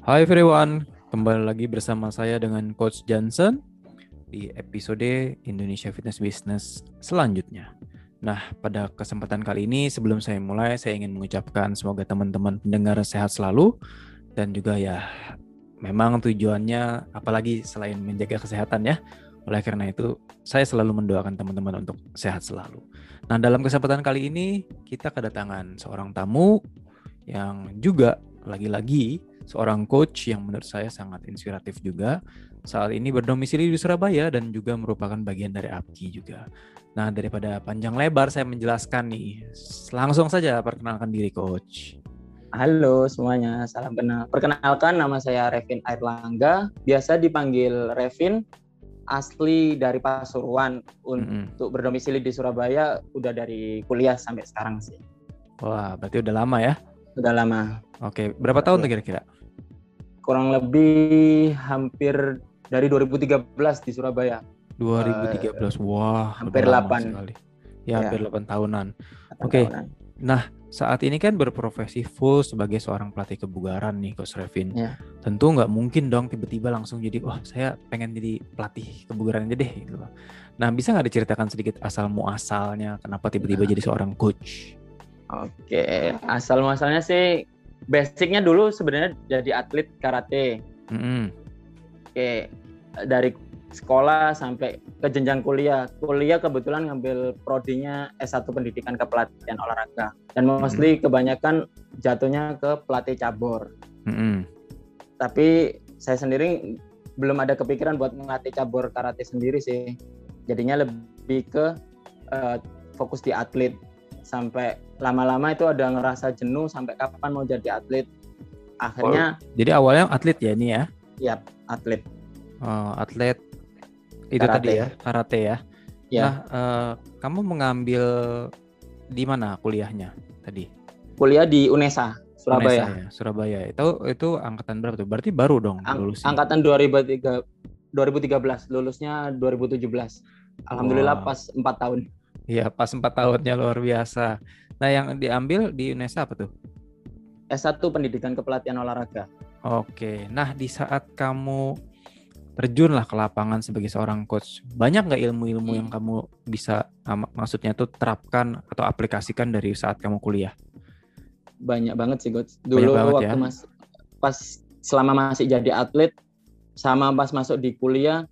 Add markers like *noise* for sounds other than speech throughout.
Hai everyone, kembali lagi bersama saya dengan Coach Johnson di episode Indonesia Fitness Business selanjutnya. Nah, pada kesempatan kali ini sebelum saya mulai, saya ingin mengucapkan semoga teman-teman pendengar sehat selalu dan juga ya memang tujuannya apalagi selain menjaga kesehatan ya. Oleh karena itu, saya selalu mendoakan teman-teman untuk sehat selalu. Nah, dalam kesempatan kali ini kita kedatangan seorang tamu yang juga lagi-lagi seorang coach yang menurut saya sangat inspiratif juga. Saat ini berdomisili di Surabaya dan juga merupakan bagian dari APKI juga. Nah, daripada panjang lebar saya menjelaskan nih. Langsung saja perkenalkan diri coach. Halo semuanya, salam kenal. Perkenalkan nama saya Revin Airlangga, biasa dipanggil Revin, asli dari Pasuruan untuk mm-hmm. berdomisili di Surabaya udah dari kuliah sampai sekarang sih. Wah, berarti udah lama ya? Udah lama. Oke, berapa tahun tuh kira-kira? Kurang lebih hampir dari 2013 di Surabaya. 2013, uh, wah. Hampir 8. Sekali. Ya, ya, hampir 8 tahunan. Oke, okay. nah saat ini kan berprofesi full sebagai seorang pelatih kebugaran nih Coach Revin. Ya. Tentu nggak mungkin dong tiba-tiba langsung jadi, wah saya pengen jadi pelatih kebugaran aja deh gitu Nah bisa nggak diceritakan sedikit asal muasalnya kenapa tiba-tiba nah. jadi seorang coach? Oke, asal muasalnya sih basicnya dulu sebenarnya jadi atlet karate. Mm -hmm. Oke, dari sekolah sampai ke jenjang kuliah. Kuliah kebetulan ngambil prodinya S1 Pendidikan Kepelatihan Olahraga. Dan mostly hmm. kebanyakan jatuhnya ke pelatih cabur. Hmm. Tapi saya sendiri belum ada kepikiran buat melatih cabur karate sendiri sih. Jadinya lebih ke uh, fokus di atlet. Sampai lama-lama itu ada ngerasa jenuh sampai kapan mau jadi atlet. Akhirnya. Oh, jadi awalnya atlet ya ini ya? Iya, atlet. Oh, atlet itu karate. tadi ya karate ya. ya. Nah, uh, kamu mengambil di mana kuliahnya tadi? Kuliah di UNESA Surabaya. UNESA, ya, Surabaya. Itu itu angkatan berapa tuh? Berarti baru dong Ang lulusnya. Angkatan 2003 2013, lulusnya 2017. Alhamdulillah wow. pas empat tahun. Iya, pas empat tahunnya luar biasa. Nah, yang diambil di UNESA apa tuh? S1 Pendidikan Kepelatihan Olahraga. Oke. Nah, di saat kamu terjunlah ke lapangan sebagai seorang coach. Banyak nggak ilmu-ilmu yang kamu bisa maksudnya tuh terapkan atau aplikasikan dari saat kamu kuliah? Banyak banget sih coach. Dulu waktu ya? mas pas selama masih jadi atlet sama pas masuk di kuliah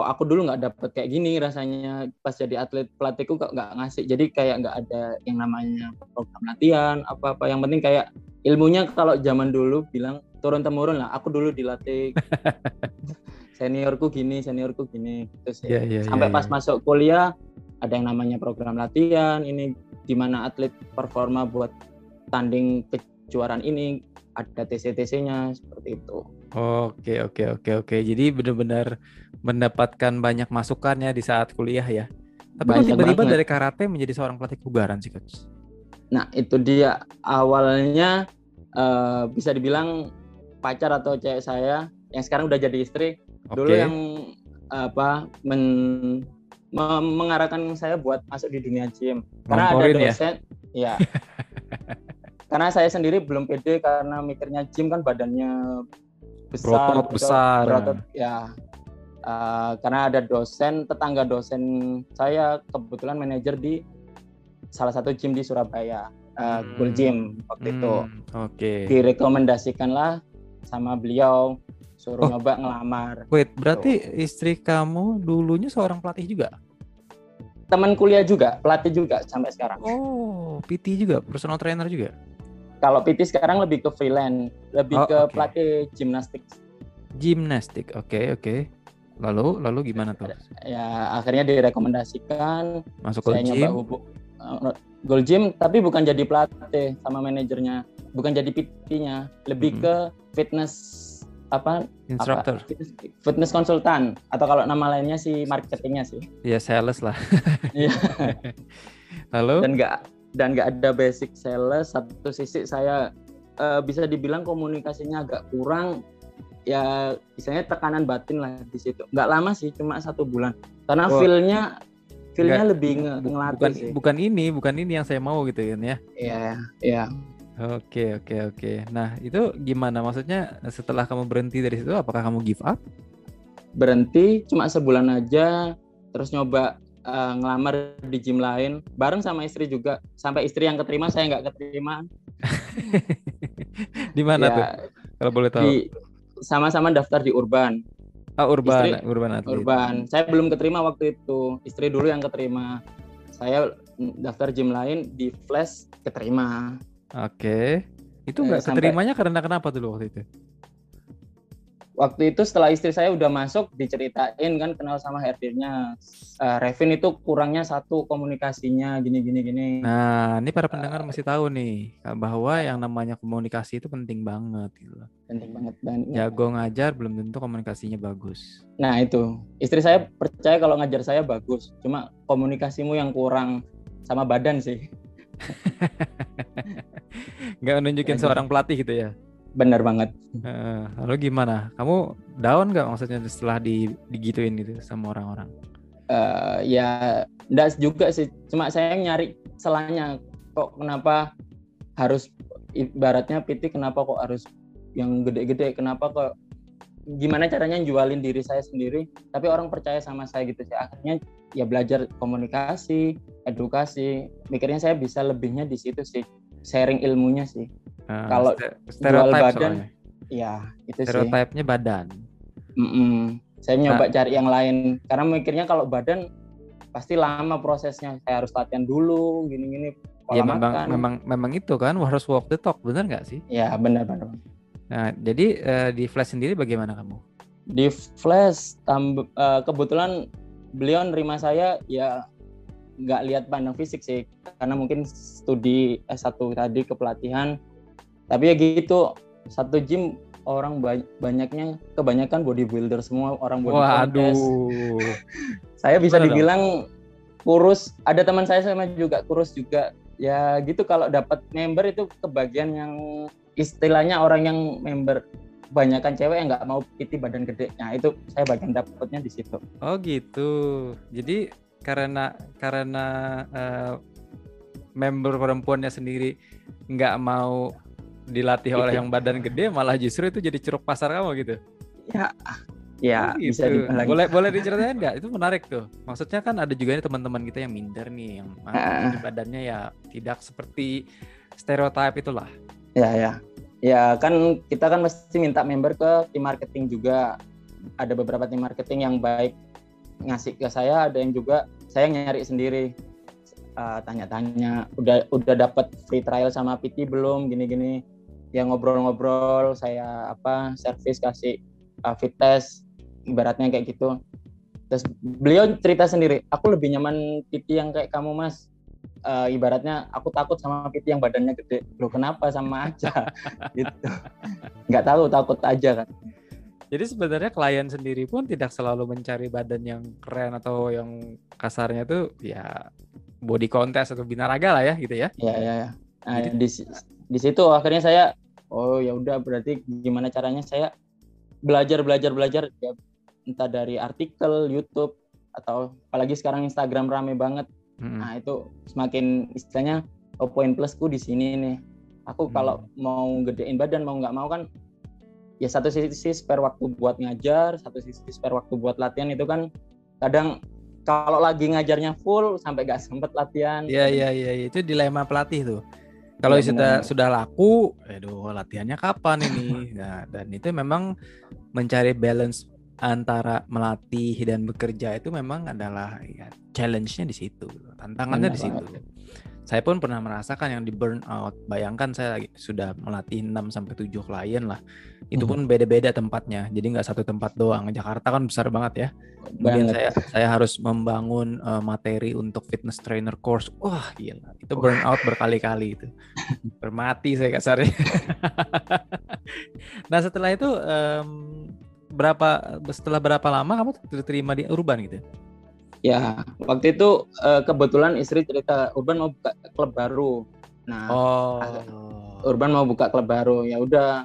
kok aku dulu nggak dapet kayak gini rasanya. Pas jadi atlet pelatihku kok nggak ngasih. Jadi kayak nggak ada yang namanya program latihan apa apa yang penting kayak ilmunya kalau zaman dulu bilang turun temurun lah. Aku dulu dilatih. *laughs* Seniorku gini seniorku gini. Gitu sih yeah, yeah, sampai yeah, pas yeah. masuk kuliah ada yang namanya program latihan ini di mana atlet performa buat tanding kejuaraan ini. Ada TC-TC-nya seperti itu. Oke oke oke oke. Jadi benar-benar mendapatkan banyak masukan ya di saat kuliah ya. Tapi kok tiba-tiba dari karate menjadi seorang pelatih kebugaran sih coach? Nah itu dia awalnya uh, bisa dibilang pacar atau cewek saya yang sekarang udah jadi istri Okay. Dulu yang apa men me, mengarahkan saya buat masuk di dunia gym. Karena ada ya? dosen, ya. ya *laughs* karena saya sendiri belum pede karena mikirnya gym kan badannya besar, berotot besar. Berotot, ya. Uh, karena ada dosen, tetangga dosen saya kebetulan manajer di salah satu gym di Surabaya, uh, hmm. Cool Gym waktu hmm. itu. Oke. Okay. Direkomendasikanlah sama beliau suruh oh. nyoba ngelamar. Wait, berarti so. istri kamu dulunya seorang pelatih juga? Teman kuliah juga, pelatih juga sampai sekarang. Oh, PT juga, personal trainer juga. Kalau PT sekarang lebih ke freelance, lebih oh, ke okay. pelatih gimnastik. Gimnastik, oke okay, oke. Okay. Lalu lalu gimana tuh? Ya akhirnya direkomendasikan. Masuk ke gym. Nyoba Gold Gym tapi bukan jadi pelatih sama manajernya, bukan jadi PT-nya, lebih hmm. ke fitness apa instructor apa, fitness konsultan atau kalau nama lainnya sih marketingnya sih ya sales lah iya. *laughs* lalu dan nggak dan nggak ada basic sales satu sisi saya uh, bisa dibilang komunikasinya agak kurang ya misalnya tekanan batin lah di situ nggak lama sih cuma satu bulan karena oh. feelnya feelnya lebih nge ngelatih bukan sih. bukan ini bukan ini yang saya mau gitu kan ya iya iya Oke oke oke. Nah itu gimana? Maksudnya setelah kamu berhenti dari situ, apakah kamu give up? Berhenti cuma sebulan aja, terus nyoba uh, ngelamar di gym lain, bareng sama istri juga. Sampai istri yang keterima, saya nggak keterima. *laughs* di mana ya, tuh? Kalau boleh tahu. sama-sama daftar di Urban. Ah, Urban, istri, Urban atlet. Urban. Saya belum keterima waktu itu. Istri dulu yang keterima. Saya daftar gym lain di Flash keterima. Oke. Itu nggak eh, keterimanya karena kenapa dulu waktu itu? Waktu itu setelah istri saya udah masuk diceritain kan kenal sama HRD-nya. Uh, Revin itu kurangnya satu komunikasinya gini gini gini. Nah, ini para pendengar uh, mesti tahu nih bahwa yang namanya komunikasi itu penting banget gitu. Penting banget banget. Jago ngajar belum tentu komunikasinya bagus. Nah, itu. Istri saya percaya kalau ngajar saya bagus. Cuma komunikasimu yang kurang sama badan sih. *laughs* nggak nunjukin seorang pelatih gitu ya benar banget. Uh, lalu gimana? Kamu down nggak maksudnya setelah di digituin gitu sama orang-orang? Uh, ya enggak juga sih. Cuma saya nyari selanya kok kenapa harus ibaratnya PT kenapa kok harus yang gede-gede kenapa kok gimana caranya jualin diri saya sendiri? Tapi orang percaya sama saya gitu sih. Akhirnya ya belajar komunikasi edukasi. Mikirnya saya bisa lebihnya di situ sih sharing ilmunya sih. Uh, Kalau jual badan, soalnya. ya itu stereotipnya badan. Mm -mm. Saya nyoba nah. cari yang lain karena mikirnya kalau badan pasti lama prosesnya. Saya harus latihan dulu, gini-gini. Ya memang makan. memang memang itu kan harus walk the talk, benar nggak sih? Ya benar benar. Nah jadi uh, di Flash sendiri bagaimana kamu? Di Flash uh, kebetulan beliau nerima saya ya nggak lihat pandang fisik sih karena mungkin studi S1 tadi kepelatihan tapi ya gitu satu gym orang ba banyaknya kebanyakan bodybuilder semua orang body Waduh. *laughs* saya bisa Betul dibilang dong. kurus ada teman saya sama juga kurus juga ya gitu kalau dapat member itu kebagian yang istilahnya orang yang member kebanyakan cewek yang nggak mau piti badan gede. Nah itu saya bagian dapatnya di situ. Oh gitu. Jadi karena karena uh, member perempuannya sendiri nggak mau dilatih oleh yang badan gede malah justru itu jadi ceruk pasar kamu gitu. Ya. Ya oh, gitu. bisa dibilang. Boleh boleh diceritain nggak? Itu menarik tuh. Maksudnya kan ada juga nih teman-teman kita yang minder nih yang uh. badannya ya tidak seperti stereotip itulah. Ya ya. Ya kan kita kan mesti minta member ke tim marketing juga. Ada beberapa tim marketing yang baik ngasih ke saya ada yang juga saya nyari sendiri. Uh, tanya-tanya udah udah dapat free trial sama PT belum? Gini-gini. Yang ngobrol-ngobrol saya apa servis kasih uh, fit test ibaratnya kayak gitu. Terus beliau cerita sendiri aku lebih nyaman PT yang kayak kamu mas. Uh, ibaratnya aku takut sama PT yang badannya gede. Lo kenapa sama aja? *laughs* Gitu. Nggak tahu takut aja kan jadi sebenarnya klien sendiri pun tidak selalu mencari badan yang keren atau yang kasarnya tuh ya body contest atau binaraga lah ya gitu ya. Iya iya. Ya. Nah, Jadi, di di situ akhirnya saya oh ya udah berarti gimana caranya saya belajar belajar belajar ya entah dari artikel YouTube atau apalagi sekarang Instagram rame banget. Hmm. Nah, itu semakin istilahnya oh, poin plusku di sini nih. Aku hmm. kalau mau gedein badan mau nggak mau kan ya satu sisi spare waktu buat ngajar, satu sisi spare waktu buat latihan itu kan kadang kalau lagi ngajarnya full sampai gak sempet latihan. Iya iya iya itu dilema pelatih tuh. Kalau ya, sudah benar. sudah laku, aduh latihannya kapan ini? *laughs* Nah, dan itu memang mencari balance antara melatih dan bekerja itu memang adalah ya, challenge-nya di situ, tantangannya benar di situ. Banget saya pun pernah merasakan yang di burnout. Bayangkan saya lagi sudah melatih 6 sampai 7 klien lah. Itu hmm. pun beda-beda tempatnya. Jadi nggak satu tempat doang. Jakarta kan besar banget ya. Kemudian saya saya harus membangun uh, materi untuk fitness trainer course. Wah, gila. Itu burnout berkali-kali itu. *laughs* Bermati saya kasarnya. *laughs* nah, setelah itu um, berapa setelah berapa lama kamu terima di Urban gitu? Ya, waktu itu uh, kebetulan istri cerita Urban mau buka klub baru. Nah, oh. Urban mau buka klub baru. Ya udah,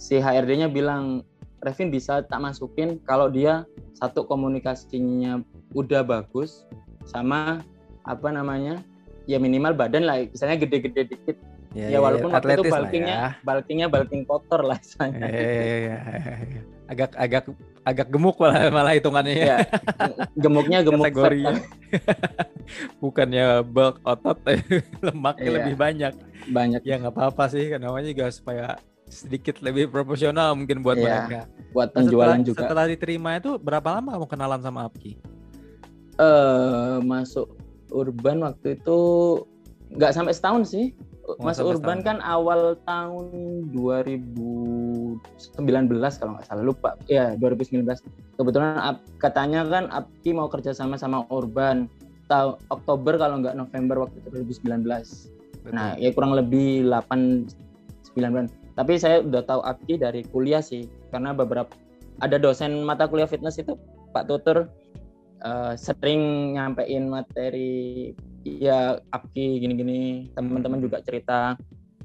si HRD-nya bilang, Revin bisa tak masukin kalau dia satu komunikasinya udah bagus sama apa namanya ya minimal badan lah misalnya gede-gede dikit Ya, ya walaupun waktu itu bulkingnya ya. bulkingnya bulking kotor lah. Ya, ya, ya, ya, Agak agak agak gemuk malah malah hitungannya ya. Gemuknya *laughs* gemuk kategori. *laughs* Bukannya bulk otot *laughs* lemaknya ya. lebih banyak. Banyak. Ya nggak apa-apa sih, namanya juga supaya sedikit lebih proporsional mungkin buat ya, mereka. Buat penjualan setelah, juga. Setelah diterima itu berapa lama kamu kenalan sama Apki? Eh uh, masuk urban waktu itu nggak sampai setahun sih. Mas Urban kan awal tahun 2019 kalau nggak salah. Lupa. Ya 2019 kebetulan katanya kan Apki mau kerja sama sama Urban tahu Oktober kalau nggak November waktu itu 2019 Betul. nah ya kurang lebih 8 9 bulan. Tapi saya udah tahu Apki dari kuliah sih karena beberapa ada dosen mata kuliah fitness itu Pak Tutur uh, sering nyampein materi ya Apki gini-gini. Teman-teman juga cerita.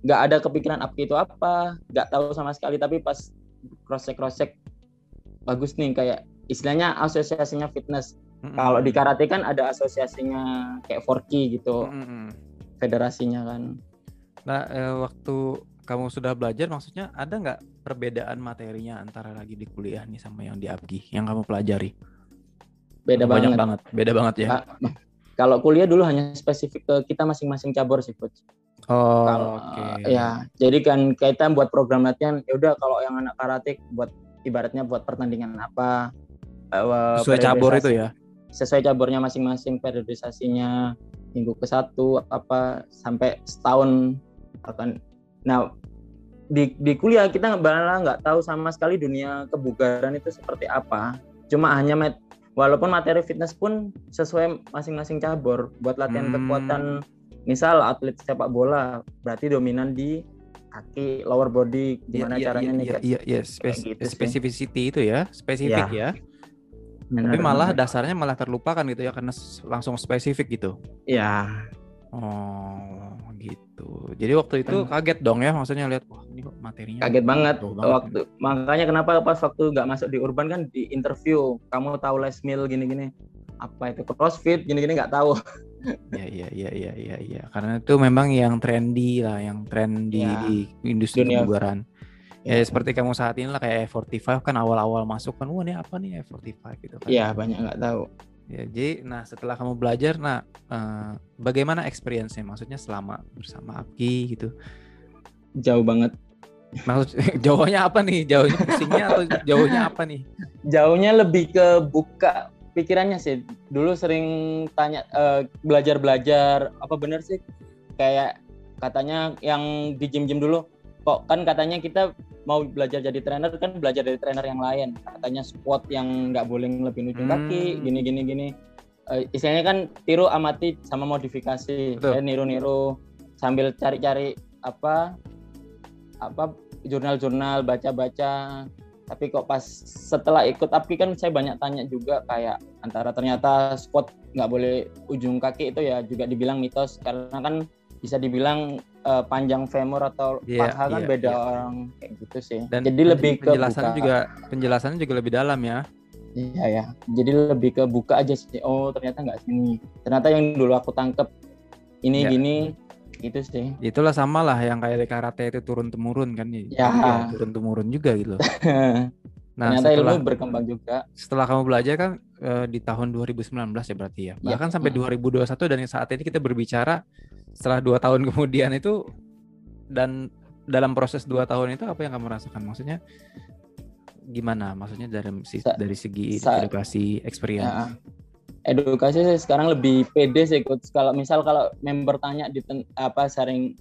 Nggak ada kepikiran Apki itu apa. Nggak tahu sama sekali tapi pas cross check cross check bagus nih kayak istilahnya asosiasinya fitness. Mm-hmm. kalau di karate kan ada asosiasinya kayak Forky gitu mm-hmm. federasinya kan. Nah eh, waktu kamu sudah belajar maksudnya ada nggak perbedaan materinya antara lagi di kuliah nih sama yang di Apki yang kamu pelajari? Beda banyak banget. banget beda banget ya kalau kuliah dulu hanya spesifik ke kita masing-masing cabur sih coach. Oh, oke. Okay. Ya, jadi kan kita buat program latihan, ya udah kalau yang anak karate buat ibaratnya buat pertandingan apa uh, sesuai cabur itu ya. Sesuai caburnya masing-masing periodisasinya minggu ke satu apa sampai setahun akan nah di di kuliah kita malah nggak tahu sama sekali dunia kebugaran itu seperti apa cuma hanya met, walaupun materi fitness pun sesuai masing-masing cabur. Buat latihan hmm. kekuatan misal atlet sepak bola berarti dominan di kaki lower body gimana ya, caranya ya, nih iya iya Spes gitu specificity itu ya spesifik ya, ya. Benar, tapi malah benar. dasarnya malah terlupakan gitu ya karena langsung spesifik gitu. Ya oh gitu. Jadi waktu itu hmm. kaget dong ya, maksudnya lihat wah ini kok materinya. Kaget banget. banget waktu gitu. makanya kenapa pas waktu nggak masuk di urban kan di interview, kamu tahu les meal gini-gini. Apa itu CrossFit gini-gini nggak tahu. *laughs* ya iya iya iya iya iya karena itu memang yang trendy lah, yang tren di, ya. di industri kebugaran. Ya, ya seperti kamu saat ini lah kayak F45 kan awal-awal masuk kan wah ini apa nih F45 gitu kan. Iya, banyak nggak tahu. Ya, jadi nah setelah kamu belajar nah uh, bagaimana experience-nya maksudnya selama bersama Apki gitu. Jauh banget. Maksud *laughs* jauhnya apa nih? Jauhnya pusingnya atau jauhnya apa nih? Jauhnya lebih ke buka pikirannya sih. Dulu sering tanya uh, belajar-belajar apa bener sih kayak katanya yang di gym-gym dulu kok kan katanya kita mau belajar jadi trainer kan belajar dari trainer yang lain. Katanya squat yang nggak boleh lebih ujung hmm. kaki gini gini gini. Uh, istilahnya kan tiru amati sama modifikasi. Saya niru-niru sambil cari-cari apa apa jurnal-jurnal baca-baca. Tapi kok pas setelah ikut api kan saya banyak tanya juga kayak antara ternyata squat nggak boleh ujung kaki itu ya juga dibilang mitos. Karena kan bisa dibilang uh, panjang femur atau yeah, paha kan yeah, beda yeah. orang kayak gitu sih. Dan jadi lebih ke penjelasannya juga penjelasannya juga lebih dalam ya. Iya ya. Jadi lebih ke buka aja sih. Oh ternyata nggak sini. Ternyata yang dulu aku tangkep ini yeah. gini gitu sih. Itulah sama lah yang kayak di karate itu turun temurun kan ya. ya turun temurun juga gitu. *laughs* Nah, Ternyata setelah, ilmu berkembang juga. Setelah kamu belajar kan e, di tahun 2019 ya berarti ya. Iya. Bahkan ya. sampai 2021 dan saat ini kita berbicara setelah dua tahun kemudian itu dan dalam proses dua tahun itu apa yang kamu rasakan? Maksudnya gimana? Maksudnya dari sa, dari segi sa, edukasi experience. Ya, edukasi sih sekarang lebih pede sih coach. Kalau misal kalau member tanya di apa sering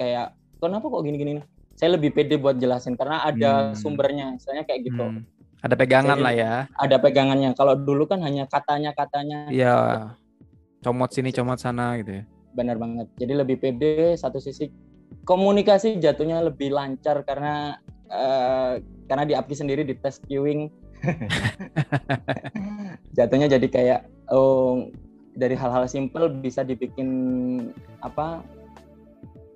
kayak kenapa kok gini-gini? Saya lebih pede buat jelasin karena ada hmm. sumbernya. Misalnya kayak gitu. Hmm. ada pegangan Jadi, lah ya. Ada pegangannya. Kalau dulu kan hanya katanya katanya ya comot sini comot sana gitu ya benar banget. Jadi lebih pede satu sisi. Komunikasi jatuhnya lebih lancar karena uh, karena di API sendiri di tes queuing. *laughs* Jatuhnya jadi kayak oh dari hal-hal simple bisa dibikin apa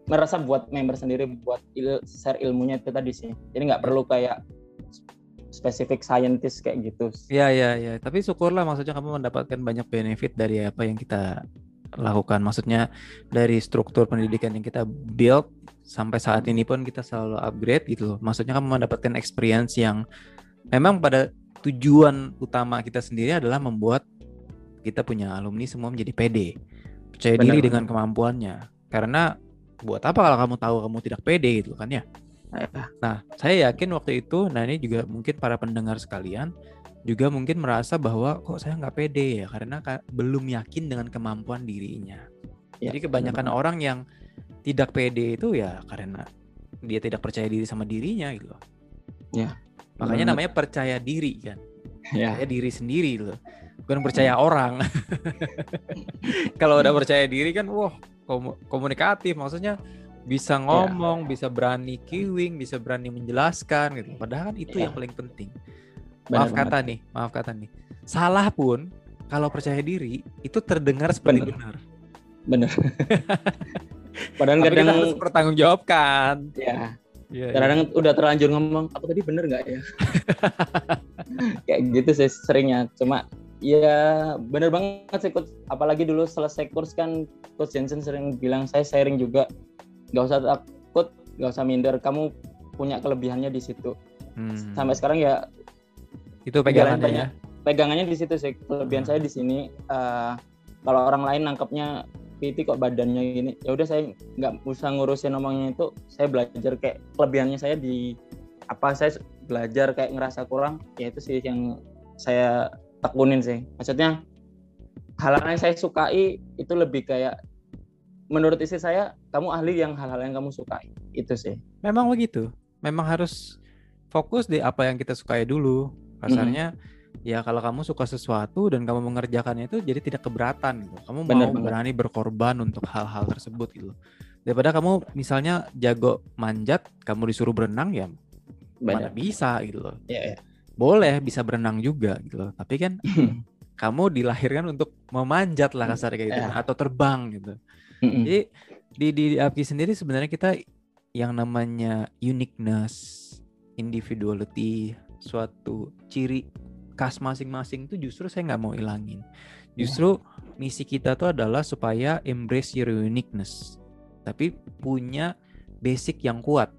merasa buat member sendiri buat il, share ilmunya itu tadi sih. Jadi nggak perlu kayak spesifik scientist kayak gitu. Iya iya iya, tapi syukurlah maksudnya kamu mendapatkan banyak benefit dari apa yang kita lakukan. Maksudnya dari struktur pendidikan yang kita build sampai saat ini pun kita selalu upgrade gitu loh. Maksudnya kamu mendapatkan experience yang memang pada tujuan utama kita sendiri adalah membuat kita punya alumni semua menjadi pede, percaya benar, diri dengan kemampuannya. Karena buat apa kalau kamu tahu kamu tidak pede gitu kan ya? Iya. Nah, saya yakin waktu itu, nah ini juga mungkin para pendengar sekalian juga mungkin merasa bahwa kok saya nggak pede ya karena belum yakin dengan kemampuan dirinya. Ya, Jadi kebanyakan benar. orang yang tidak pede itu ya karena dia tidak percaya diri sama dirinya gitu loh. Ya. Makanya benar. namanya percaya diri kan. Ya. Percaya diri sendiri loh. Bukan percaya ya. orang. *laughs* Kalau udah percaya diri kan wah komunikatif maksudnya bisa iya. ngomong, ya. bisa berani kiwing, bisa berani menjelaskan gitu. Padahal kan itu ya. yang paling penting. Benar maaf banget. kata nih, maaf kata nih. Salah pun kalau percaya diri itu terdengar seperti benar. Benar. *laughs* Padahal Tapi kadang kita harus bertanggung jawabkan. Ya. Ya, kadang ya. udah terlanjur ngomong, apa tadi bener nggak ya? *laughs* Kayak gitu sih seringnya. Cuma ya bener banget sih coach. Apalagi dulu selesai kurs kan coach Jensen sering bilang saya sharing juga. Gak usah takut, gak usah minder. Kamu punya kelebihannya di situ. Hmm. Sampai sekarang ya itu pegangannya ya. Pegangannya di situ sih. Kelebihan hmm. saya di sini. Uh, kalau orang lain nangkepnya PT kok badannya gini ya udah saya nggak usah ngurusin omongnya itu saya belajar kayak kelebihannya saya di apa saya belajar kayak ngerasa kurang ya itu sih yang saya tekunin sih maksudnya hal-hal yang saya sukai itu lebih kayak menurut istri saya kamu ahli yang hal-hal yang kamu sukai itu sih memang begitu memang harus fokus di apa yang kita sukai dulu kasarnya mm -hmm ya kalau kamu suka sesuatu dan kamu mengerjakannya itu jadi tidak keberatan gitu. Kamu bener, mau bener. berani berkorban untuk hal-hal tersebut gitu. Daripada kamu misalnya jago manjat, kamu disuruh berenang ya bener. mana bisa gitu loh. Ya, ya. Boleh bisa berenang juga gitu loh. Tapi kan *laughs* kamu dilahirkan untuk memanjat lah kasar kayak gitu ya. atau terbang gitu. Jadi di di, di API sendiri sebenarnya kita yang namanya uniqueness, individuality, suatu ciri khas masing-masing itu justru saya nggak mau ilangin. Justru yeah. misi kita tuh adalah supaya embrace your uniqueness, tapi punya basic yang kuat.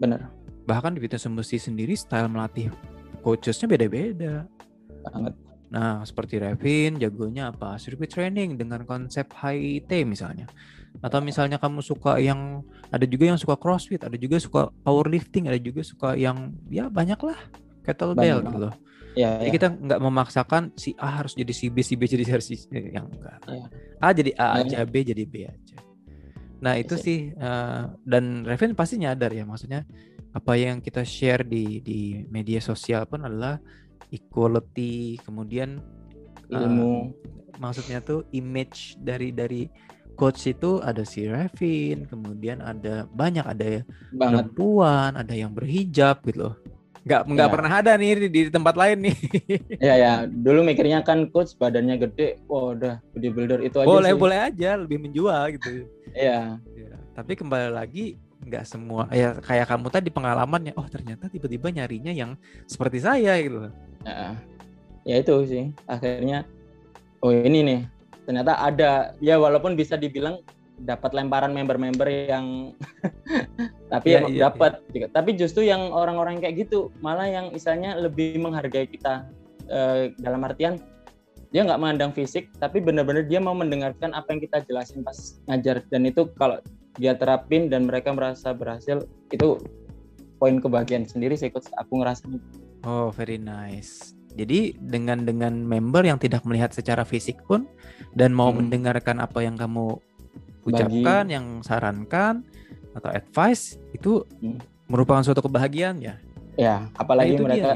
Benar. Bahkan di Fitness Embassy sendiri style melatih coachesnya beda-beda. Banget. Nah, seperti Revin, jagonya apa? Circuit training dengan konsep high T misalnya. Atau misalnya kamu suka yang ada juga yang suka CrossFit, ada juga suka powerlifting, ada juga suka yang ya banyak lah kettlebell gitu loh. Ya, jadi ya. kita nggak memaksakan si A harus jadi si B, si B jadi si C yang enggak. Ya. A jadi A aja, ya. B jadi B aja. Nah itu ya. sih uh, dan Revin pasti nyadar ya maksudnya apa yang kita share di di media sosial pun adalah equality, kemudian ilmu. Uh, maksudnya tuh image dari dari coach itu ada si Revin, kemudian ada banyak ada ya perempuan, ada yang berhijab gitu loh nggak nggak ya. pernah ada nih di, di tempat lain nih. *laughs* ya ya, dulu mikirnya kan coach badannya gede, oh udah bodybuilder itu aja boleh sih. boleh aja lebih menjual gitu. Iya. ya, tapi kembali lagi nggak semua ya kayak kamu tadi pengalamannya, oh ternyata tiba-tiba nyarinya yang seperti saya gitu. Ya, ya itu sih akhirnya, oh ini nih ternyata ada. Ya walaupun bisa dibilang dapat lemparan member-member yang *laughs* tapi ya, iya, dapat iya. tapi justru yang orang-orang kayak gitu malah yang istilahnya lebih menghargai kita uh, dalam artian dia nggak memandang fisik tapi benar-benar dia mau mendengarkan apa yang kita jelasin pas ngajar. Dan itu kalau dia terapin dan mereka merasa berhasil itu poin kebahagiaan sendiri sih coach. Aku ngerasa oh very nice jadi dengan dengan member yang tidak melihat secara fisik pun dan mau hmm. mendengarkan apa yang kamu ucapkan, Bagi... yang sarankan atau advice itu hmm. merupakan suatu kebahagiaan ya. Ya, apalagi nah, mereka.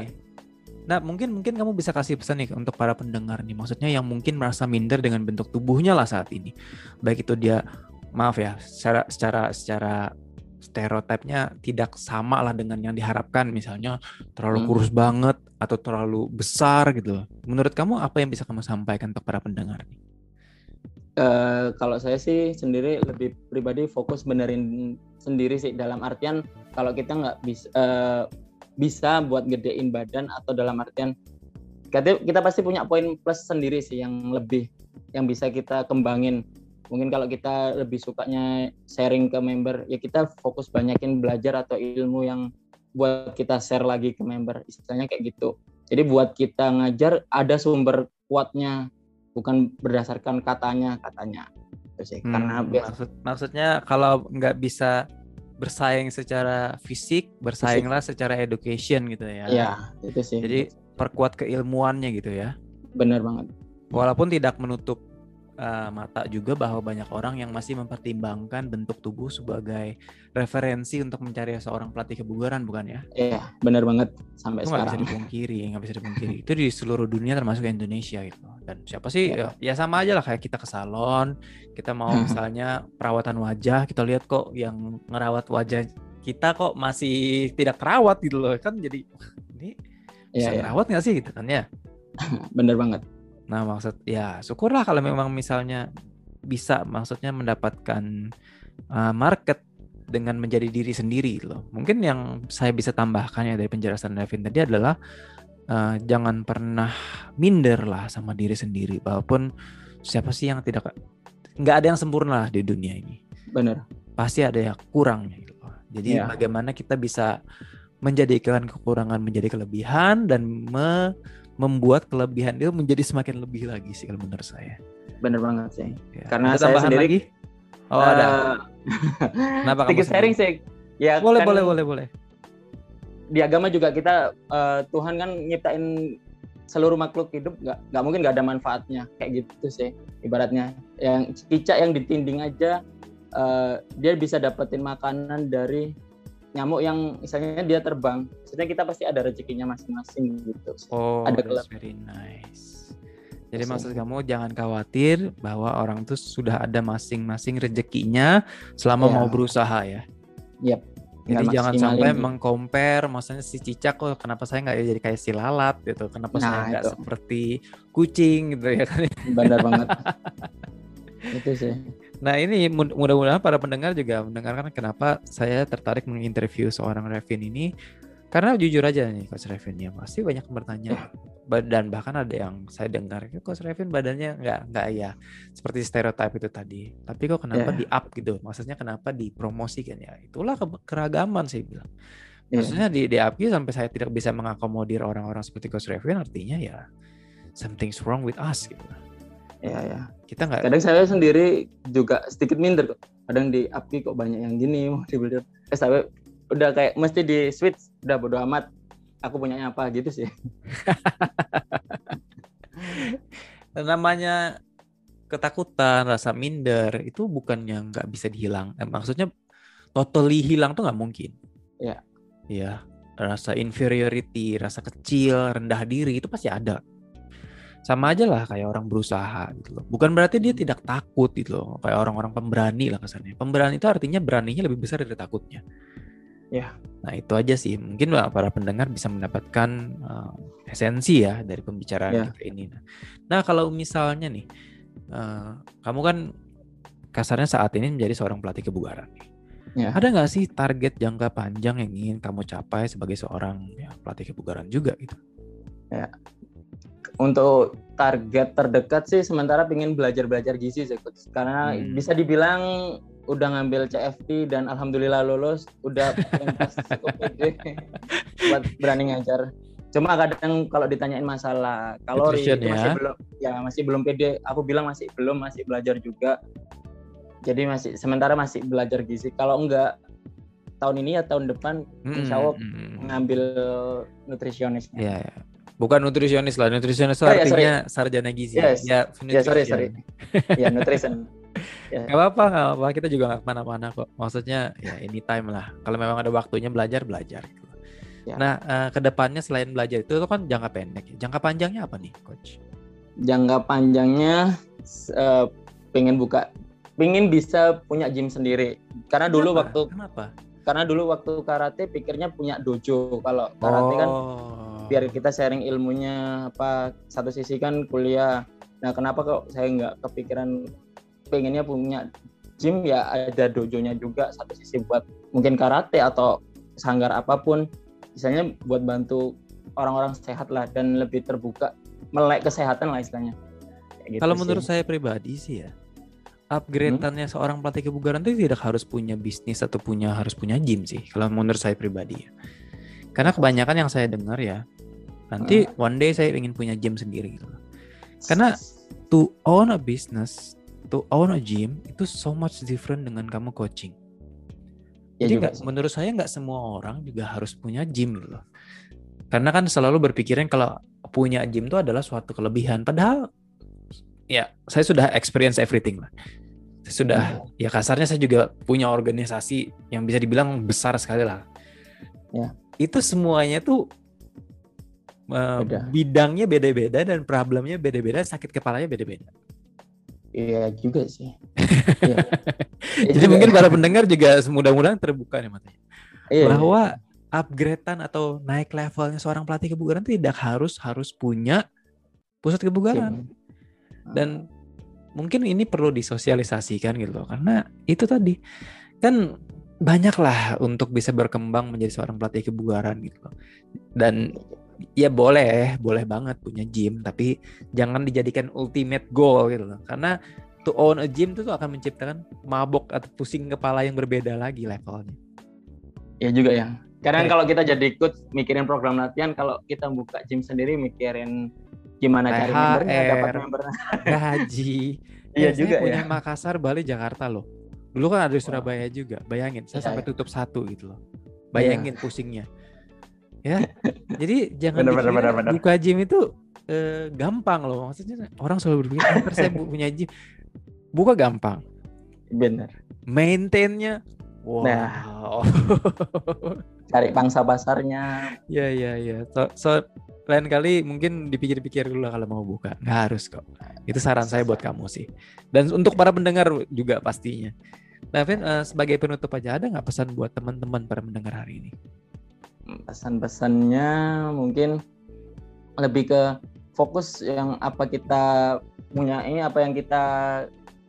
Nah, mungkin mungkin kamu bisa kasih pesan nih untuk para pendengar nih. Maksudnya yang mungkin merasa minder dengan bentuk tubuhnya lah saat ini. Baik itu dia maaf ya, secara secara secara stereotipnya tidak sama lah dengan yang diharapkan misalnya terlalu hmm. kurus banget atau terlalu besar gitu. Menurut kamu apa yang bisa kamu sampaikan untuk para pendengar nih? Uh, kalau saya sih sendiri lebih pribadi fokus benerin sendiri sih dalam artian kalau kita nggak bisa uh, bisa buat gedein badan atau dalam artian kita, kita pasti punya poin plus sendiri sih yang lebih yang bisa kita kembangin mungkin kalau kita lebih sukanya sharing ke member ya kita fokus banyakin belajar atau ilmu yang buat kita share lagi ke member istilahnya kayak gitu. Jadi buat kita ngajar ada sumber kuatnya bukan berdasarkan katanya katanya. Sih hmm, karena maksud maksudnya kalau nggak bisa bersaing secara fisik bersainglah secara education gitu ya. Ya itu sih. Jadi perkuat keilmuannya gitu ya. Benar banget. Walaupun tidak menutup uh, mata juga bahwa banyak orang yang masih mempertimbangkan bentuk tubuh sebagai referensi untuk mencari seorang pelatih kebugaran bukan ya? Iya, benar banget sampai itu sekarang. Nggak bisa dipungkiri, nggak bisa dipungkiri. itu di seluruh dunia termasuk Indonesia gitu. Dan siapa sih ya. ya sama aja lah kayak kita ke salon, kita mau misalnya perawatan wajah, kita lihat kok yang ngerawat wajah kita kok masih tidak terawat gitu loh kan jadi ini bisa ya, ya. nggak sih gitu kan ya? *laughs* Bener banget Nah, maksud ya syukurlah kalau memang misalnya bisa maksudnya mendapatkan uh, market dengan menjadi diri sendiri loh. Mungkin yang saya bisa tambahkan ya dari penjelasan Devin tadi adalah uh, jangan pernah minder lah sama diri sendiri. Walaupun siapa sih yang tidak nggak ada yang sempurna di dunia ini. Benar. Pasti ada yang kurangnya gitu. Jadi ya. bagaimana kita bisa menjadikan kekurangan menjadi kelebihan dan me membuat kelebihan itu menjadi semakin lebih lagi sih kalau menurut saya. Bener banget sih. Ya. Karena ada saya sendiri lagi? Oh, uh, ada. *laughs* Kenapa kamu sharing sih? Ya, boleh, kan, boleh, boleh, boleh. Di agama juga kita uh, Tuhan kan nyiptain seluruh makhluk hidup nggak nggak mungkin nggak ada manfaatnya kayak gitu sih ibaratnya yang cicak yang ditinding aja uh, dia bisa dapetin makanan dari nyamuk yang misalnya dia terbang, maksudnya kita pasti ada rezekinya masing-masing gitu. Oh, ada that's very nice. Jadi so, maksud kamu jangan khawatir bahwa orang itu sudah ada masing-masing rezekinya selama yeah. mau berusaha ya. Yep. Jadi jangan sampai mengcompare, maksudnya si cicak kok kenapa saya nggak jadi kayak si lalat gitu, kenapa nah, saya nggak seperti kucing gitu ya kan? Benar banget. *laughs* itu sih. Nah ini mudah-mudahan para pendengar juga mendengarkan kenapa saya tertarik menginterview seorang Revin ini. Karena jujur aja nih Coach Revin ya pasti banyak yang bertanya. Dan bahkan ada yang saya dengar Coach Revin badannya nggak nggak ya seperti stereotip itu tadi. Tapi kok kenapa yeah. di up gitu? Maksudnya kenapa dipromosikan ya? Itulah keragaman saya bilang. Yeah. maksudnya di di up sampai saya tidak bisa mengakomodir orang-orang seperti Coach Revin artinya ya something's wrong with us gitu ya ya kita nggak kadang saya sendiri juga sedikit minder kok. Kadang di api kok banyak yang gini mau dibeli eh saya udah kayak mesti di switch. Udah bodo amat. Aku punyanya apa gitu sih. *laughs* Namanya ketakutan rasa minder itu bukan yang nggak bisa dihilang. Eh, maksudnya totally hilang tuh nggak mungkin. Ya ya rasa inferiority rasa kecil rendah diri itu pasti ada sama aja lah kayak orang berusaha gitu loh. Bukan berarti dia tidak takut gitu loh, kayak orang-orang pemberani lah kesannya. Pemberani itu artinya beraninya lebih besar dari takutnya. Ya. Nah itu aja sih. Mungkin lah para pendengar bisa mendapatkan uh, esensi ya dari pembicaraan ya. kita ini. Nah kalau misalnya nih, uh, kamu kan kasarnya saat ini menjadi seorang pelatih kebugaran Ya. Ada nggak sih target jangka panjang yang ingin kamu capai sebagai seorang ya, pelatih kebugaran juga gitu? Ya, untuk target terdekat sih sementara pengen belajar-belajar gizi sih coach. Karena hmm. bisa dibilang udah ngambil CFP dan alhamdulillah lulus, udah *laughs* buat berani ngajar. Cuma kadang kalau ditanyain masalah kalori itu ya. masih belum ya masih belum pede. Aku bilang masih belum, masih belajar juga. Jadi masih sementara masih belajar gizi. Kalau enggak tahun ini ya tahun depan hmm, insya Allah hmm. hmm, ngambil nutrisionisnya. Iya, ya. Bukan nutrisionis lah, nutrisionis oh, artinya ya, sarjana gizi. Yes. Ya, ya sorry, sorry. ya, nutrition. *laughs* Ya. Gak apa-apa, gak apa-apa. Kita juga gak ke mana-mana kok. Maksudnya ya anytime lah. Kalau memang ada waktunya belajar, belajar. Ya. Nah, uh, ke depannya selain belajar itu, itu kan jangka pendek. Jangka panjangnya apa nih, Coach? Jangka panjangnya uh, pengen buka, pengen bisa punya gym sendiri. Karena dulu Kenapa? waktu Kenapa? Karena dulu waktu karate pikirnya punya dojo. Kalau karate kan oh. kan biar kita sharing ilmunya apa satu sisi kan kuliah nah kenapa kok saya nggak kepikiran pengennya punya gym ya ada dojonya juga satu sisi buat mungkin karate atau sanggar apa pun misalnya buat bantu orang-orang sehat lah dan lebih terbuka melek kesehatan lah istilahnya Gitu Kalau menurut saya pribadi sih ya, upgrade-annya hmm? seorang pelatih kebugaran itu tidak harus punya bisnis atau punya harus punya gym sih. Kalau menurut saya pribadi ya. Karena kebanyakan yang saya dengar ya, nanti hmm. one day saya ingin punya gym sendiri gitu. Karena to own a business, to own a gym itu so much different dengan kamu coaching. Ya Jadi gak, menurut saya nggak semua orang juga harus punya gym gitu loh. Karena kan selalu berpikiran kalau punya gym itu adalah suatu kelebihan. Padahal ya saya sudah experience everything lah. sudah hmm. ya kasarnya saya juga punya organisasi yang bisa dibilang besar sekali lah. Ya. Itu semuanya tuh uh, beda. bidangnya beda-beda dan problemnya beda-beda, sakit kepalanya beda-beda. Iya juga sih. *laughs* ya. Jadi juga. mungkin para pendengar juga mudah-mudahan terbuka nih matanya. Iya, bahwa iya. upgradean atau naik levelnya seorang pelatih kebugaran tidak harus harus punya pusat kebugaran. Iya dan mungkin ini perlu disosialisasikan gitu loh karena itu tadi kan banyaklah untuk bisa berkembang menjadi seorang pelatih kebugaran gitu loh dan ya boleh boleh banget punya gym tapi jangan dijadikan ultimate goal gitu loh karena to own a gym itu tuh akan menciptakan mabok atau pusing kepala yang berbeda lagi levelnya ya juga ya karena kalau kita jadi ikut mikirin program latihan kalau kita buka gym sendiri mikirin gimana cari membernya, dapat member. Gaji. *laughs* iya juga punya ya. Makassar, Bali, Jakarta loh. Dulu kan ada di Surabaya juga. Bayangin, saya iya, sampai iya. tutup satu gitu loh. Bayangin iya. pusingnya. Ya. Jadi jangan bener, bener, bener, bener. buka gym itu eh, gampang loh. Maksudnya orang selalu berpikir, ah, saya *laughs* punya gym. Buka gampang. Bener. Maintainnya Wow. Nah, *laughs* cari pangsa pasarnya. Ya ya ya. So, so lain kali mungkin dipikir-pikir dulu kalau mau buka. Nggak harus kok. Itu saran saya buat kamu sih. Dan untuk para pendengar juga pastinya. Nah, Vin, uh, sebagai penutup aja ada nggak pesan buat teman-teman para pendengar hari ini? Pesan-pesannya mungkin lebih ke fokus yang apa kita punya ini apa yang kita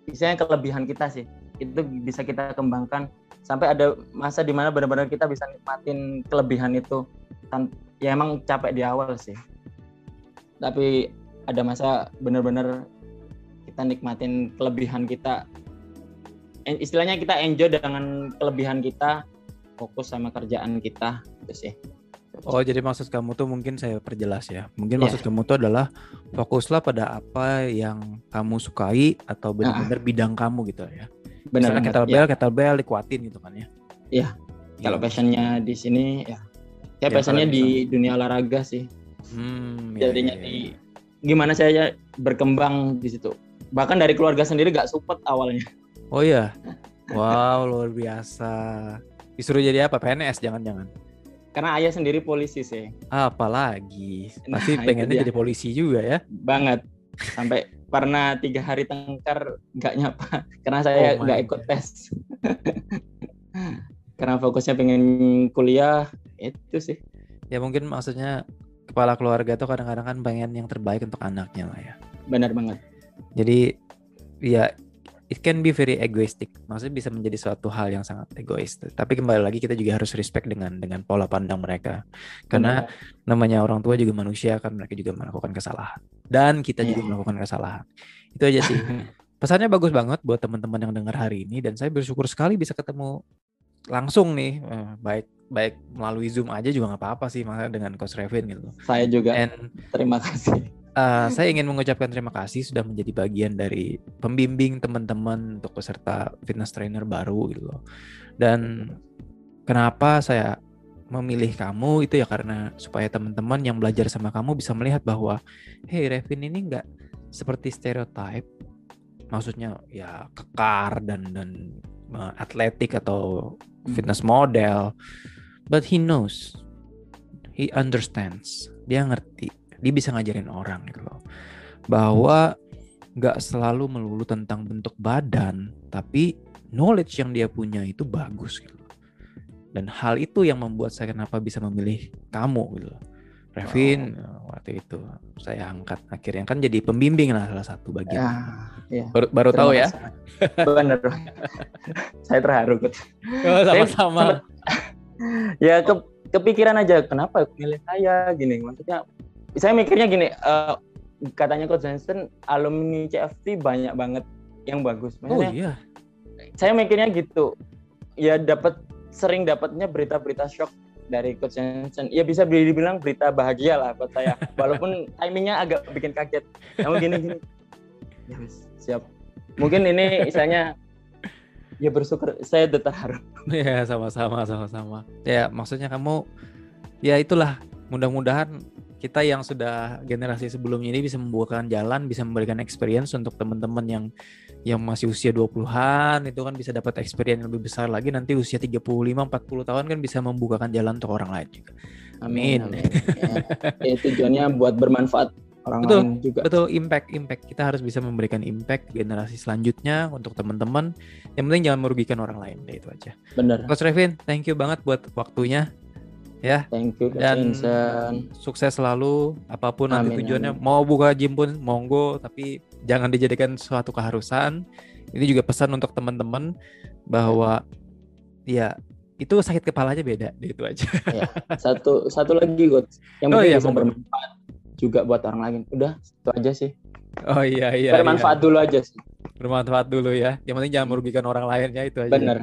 misalnya kelebihan kita sih. Itu bisa kita kembangkan sampai ada masa di mana benar-benar kita bisa nikmatin kelebihan itu ya emang capek di awal sih. Tapi ada masa benar-benar kita nikmatin kelebihan kita. Istilahnya kita enjoy dengan kelebihan kita fokus sama kerjaan kita itu sih. Oh jadi maksud kamu tuh mungkin saya perjelas ya. Mungkin yeah. maksud kamu tuh adalah Fokuslah pada apa yang kamu sukai Atau benar-benar uh. bidang kamu gitu ya. Benar Misalnya kettlebell, ya. kettlebell dikuatin gitu kan ya. Iya. Kalau passionnya di sini ya. Ya biasanya di dunia olahraga sih. Hmm, iya, jadinya iya, iya. di gimana saya berkembang di situ. Bahkan dari keluarga sendiri gak support awalnya. Oh iya? Wow luar biasa disuruh jadi apa? PNS jangan-jangan? Karena ayah sendiri polisi sih. Apalagi? Pasti nah, pengennya jadi polisi juga ya? Banget. Sampai pernah tiga hari tengkar nggak nyapa. Karena saya oh nggak oh ikut tes. *laughs* Karena fokusnya pengen kuliah itu sih. Ya mungkin maksudnya kepala keluarga tuh kadang-kadang kan pengen yang terbaik untuk anaknya lah ya. Benar banget. Jadi ya it can be very egoistic maksudnya bisa menjadi suatu hal yang sangat egois tapi kembali lagi kita juga harus respect dengan dengan pola pandang mereka karena Benar. namanya orang tua juga manusia kan mereka juga melakukan kesalahan dan kita yeah. juga iya. melakukan kesalahan itu aja sih *laughs* pesannya bagus banget buat teman-teman yang dengar hari ini dan saya bersyukur sekali bisa ketemu langsung nih eh, baik baik melalui zoom aja juga nggak apa-apa sih dengan coach Revin gitu. Saya juga. And, terima kasih. Uh, saya ingin mengucapkan terima kasih sudah menjadi bagian dari pembimbing teman-teman untuk peserta fitness trainer baru gitu loh. Dan kenapa saya memilih kamu itu ya karena supaya teman-teman yang belajar sama kamu bisa melihat bahwa hey Revin ini nggak seperti stereotip maksudnya ya kekar dan dan uh, atletik atau hmm. fitness model but he knows he understands dia ngerti dia bisa ngajarin orang gitu loh bahwa nggak selalu melulu tentang bentuk badan tapi knowledge yang dia punya itu bagus gitu dan hal itu yang membuat saya kenapa bisa memilih kamu gitu loh Revin wow. waktu itu saya angkat akhirnya kan jadi pembimbing lah salah satu bagian. Ya, ya. Baru, baru tahu ya. Benar. *laughs* saya terharu. Oh, sama-sama. *laughs* ya ke, kepikiran aja kenapa milih saya gini maksudnya saya mikirnya gini uh, katanya Coach Johnson alumni CFT banyak banget yang bagus. Oh, Maksudnya, oh iya. Saya mikirnya gitu. Ya dapat sering dapatnya berita-berita shock dari Coach Johnson. Ya bisa dibilang berita bahagia lah buat saya. *laughs* Walaupun timingnya agak bikin kaget. Namun gini-gini. Ya siap. Mungkin ini misalnya ya bersyukur saya terharu. Ya sama-sama sama-sama. Ya maksudnya kamu ya itulah mudah-mudahan kita yang sudah generasi sebelumnya ini bisa membukakan jalan, bisa memberikan experience untuk teman-teman yang yang masih usia 20-an itu kan bisa dapat experience yang lebih besar lagi nanti usia 35 40 tahun kan bisa membukakan jalan untuk orang lain juga. Amin. amin, *laughs* Ya, ya, tujuannya buat bermanfaat orang betul, lain juga. Betul, impact impact. Kita harus bisa memberikan impact generasi selanjutnya untuk teman-teman. Yang penting jangan merugikan orang lain, deh itu aja. Benar. Coach Revin, thank you banget buat waktunya ya. Thank you dan Vincent. sukses selalu apa pun nanti amin, tujuannya amin. mau buka gym pun monggo tapi jangan dijadikan suatu keharusan. Ini juga pesan untuk teman-teman bahwa ya itu sakit kepala aja beda itu aja. Ya, satu satu lagi coach yang oh, iya, bisa bermanfaat juga buat orang lain. Udah itu aja sih. Oh iya iya. Bermanfaat iya. dulu aja sih. Bermanfaat dulu ya. Yang penting jangan merugikan orang lain ya itu aja. Bener.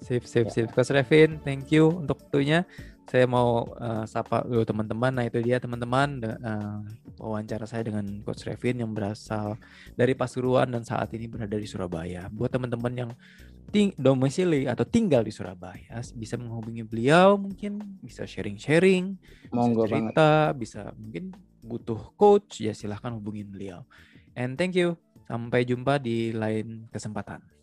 Sip sip ya. sip. Coach Revin, thank you untuk waktunya saya mau uh, sapa dulu teman-teman. Nah itu dia teman-teman uh, wawancara saya dengan Coach Revin yang berasal dari Pasuruan dan saat ini berada di Surabaya. Buat teman-teman yang ting domisili atau tinggal di Surabaya bisa menghubungi beliau mungkin bisa sharing-sharing, Monggo cerita, banget. bisa mungkin butuh coach ya silahkan hubungin beliau. And thank you. Sampai jumpa di lain kesempatan.